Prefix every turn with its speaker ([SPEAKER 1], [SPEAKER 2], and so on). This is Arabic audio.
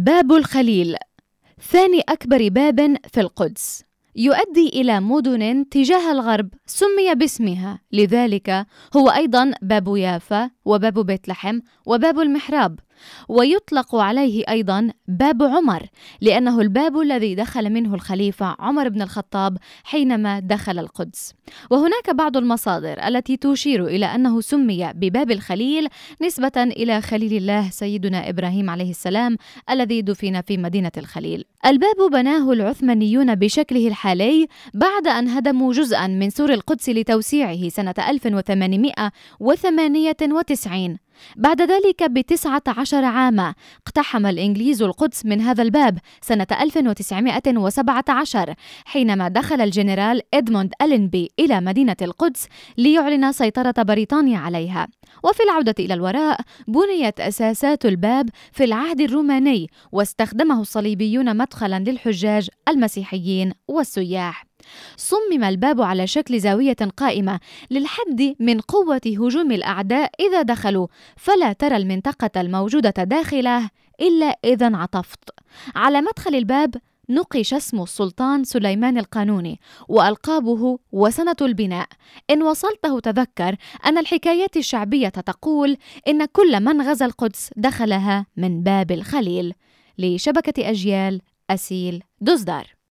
[SPEAKER 1] باب الخليل. ثاني أكبر باب في القدس. يؤدي إلى مدن تجاه الغرب سمي باسمها. لذلك هو أيضا باب يافا وباب بيت لحم وباب المحراب. ويطلق عليه أيضا باب عمر لأنه الباب الذي دخل منه الخليفة عمر بن الخطاب حينما دخل القدس. وهناك بعض المصادر التي تشير إلى أنه سمي بباب الخليل نسبة إلى خليل الله سيدنا إبراهيم عليه السلام الذي دفن في مدينة الخليل. الباب بناه العثمانيون بشكله الحالي بعد أن هدموا جزءا من سور القدس لتوسيعه سنة 1898 بعد ذلك بتسعة عشر عاما اقتحم الإنجليز القدس من هذا الباب سنة 1917 حينما دخل الجنرال إدموند ألينبي إلى مدينة القدس ليعلن سيطرة بريطانيا عليها. وفي العودة إلى الوراء بنيت أساسات الباب في العهد الروماني واستخدمه الصليبيون مدخلا للحجاج المسيحيين والسياح. صمم الباب على شكل زاوية قائمة للحد من قوة هجوم الأعداء إذا دخلوا فلا ترى المنطقة الموجودة داخله إلا إذا انعطفت. على مدخل الباب نقش اسم السلطان سليمان القانوني وألقابه وسنة البناء. إن وصلته تذكر أن الحكايات الشعبية تقول إن كل من غزا القدس دخلها من باب الخليل. لشبكة أجيال أسيل دزدار